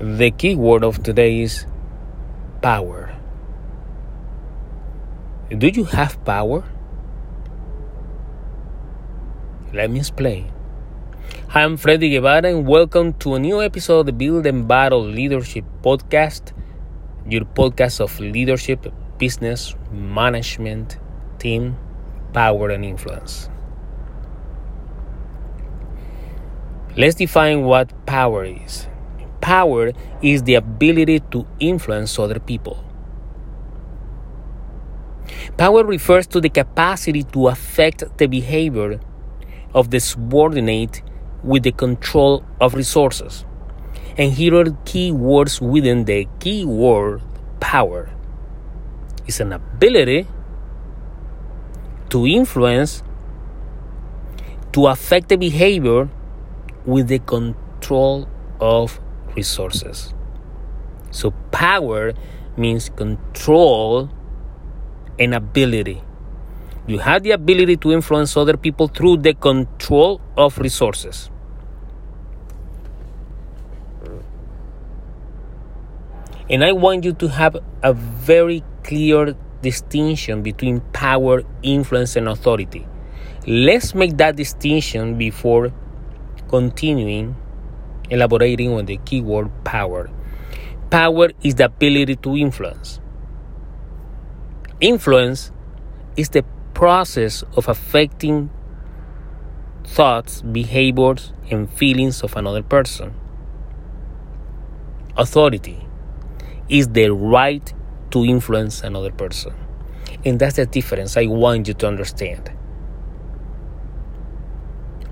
The key word of today is power. Do you have power? Let me explain. Hi, I'm Freddy Guevara, and welcome to a new episode of the Build and Battle Leadership Podcast, your podcast of leadership, business, management, team, power, and influence. Let's define what power is. Power is the ability to influence other people. Power refers to the capacity to affect the behavior of the subordinate with the control of resources. And here are key words within the key word power. It's an ability to influence, to affect the behavior with the control of resources. So, power means control and ability. You have the ability to influence other people through the control of resources. And I want you to have a very clear distinction between power, influence, and authority. Let's make that distinction before continuing elaborating on the keyword power. Power is the ability to influence. Influence is the process of affecting thoughts, behaviors, and feelings of another person. Authority is the right to influence another person. And that's the difference I want you to understand.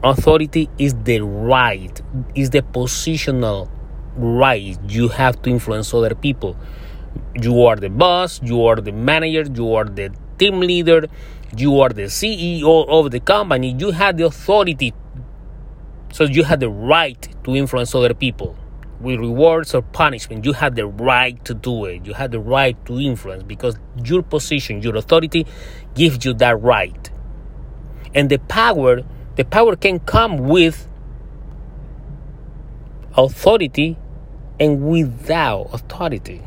Authority is the right, is the positional right you have to influence other people. You are the boss, you are the manager, you are the team leader, you are the CEO of the company. You have the authority, so you have the right to influence other people with rewards or punishment. You have the right to do it. You have the right to influence because your position, your authority gives you that right. And the power the power can come with authority and without authority.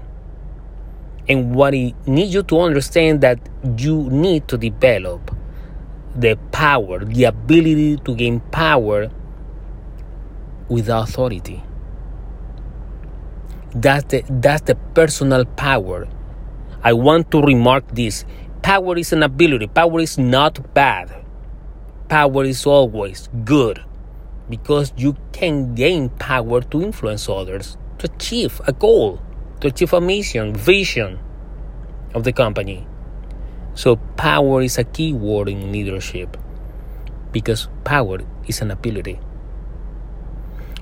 And what I need you to understand that you need to develop the power, the ability to gain power with authority. That's the, that's the personal power. I want to remark this. Power is an ability. Power is not bad power is always good because you can gain power to influence others to achieve a goal, to achieve a mission, vision of the company. So, power is a key word in leadership because power is an ability.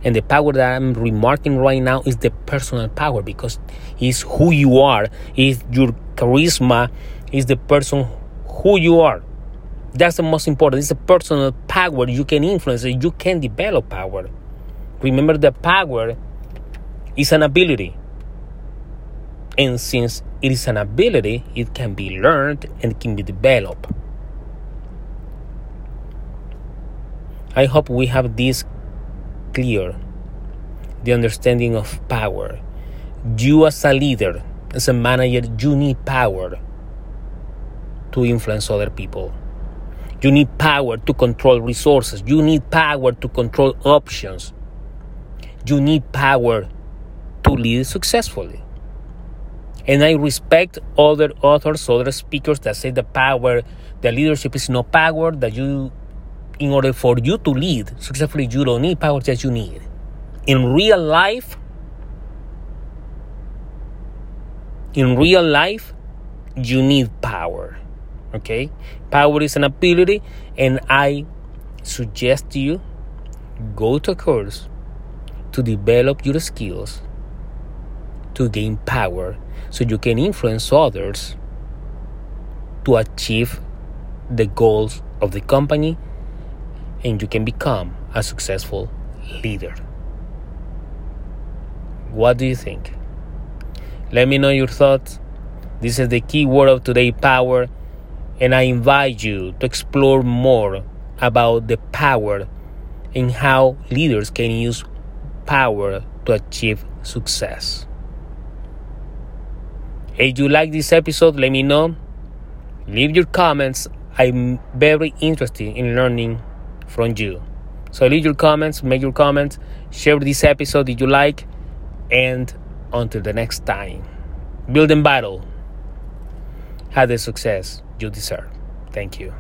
And the power that I'm remarking right now is the personal power because it's who you are, is your charisma, is the person who you are. That's the most important. It's a personal power you can influence. You can develop power. Remember that power is an ability. And since it is an ability, it can be learned and can be developed. I hope we have this clear the understanding of power. You, as a leader, as a manager, you need power to influence other people. You need power to control resources. You need power to control options. You need power to lead successfully. And I respect other authors, other speakers that say the power, the leadership is no power, that you, in order for you to lead successfully, you don't need power, that you need. In real life, in real life, you need power. Okay? Power is an ability, and I suggest you go to a course to develop your skills to gain power so you can influence others to achieve the goals of the company and you can become a successful leader. What do you think? Let me know your thoughts. This is the key word of today power and I invite you to explore more about the power and how leaders can use power to achieve success. If you like this episode, let me know. Leave your comments. I'm very interested in learning from you. So leave your comments, make your comments, share this episode if you like, and until the next time, build and battle. Have the success you deserve. Thank you.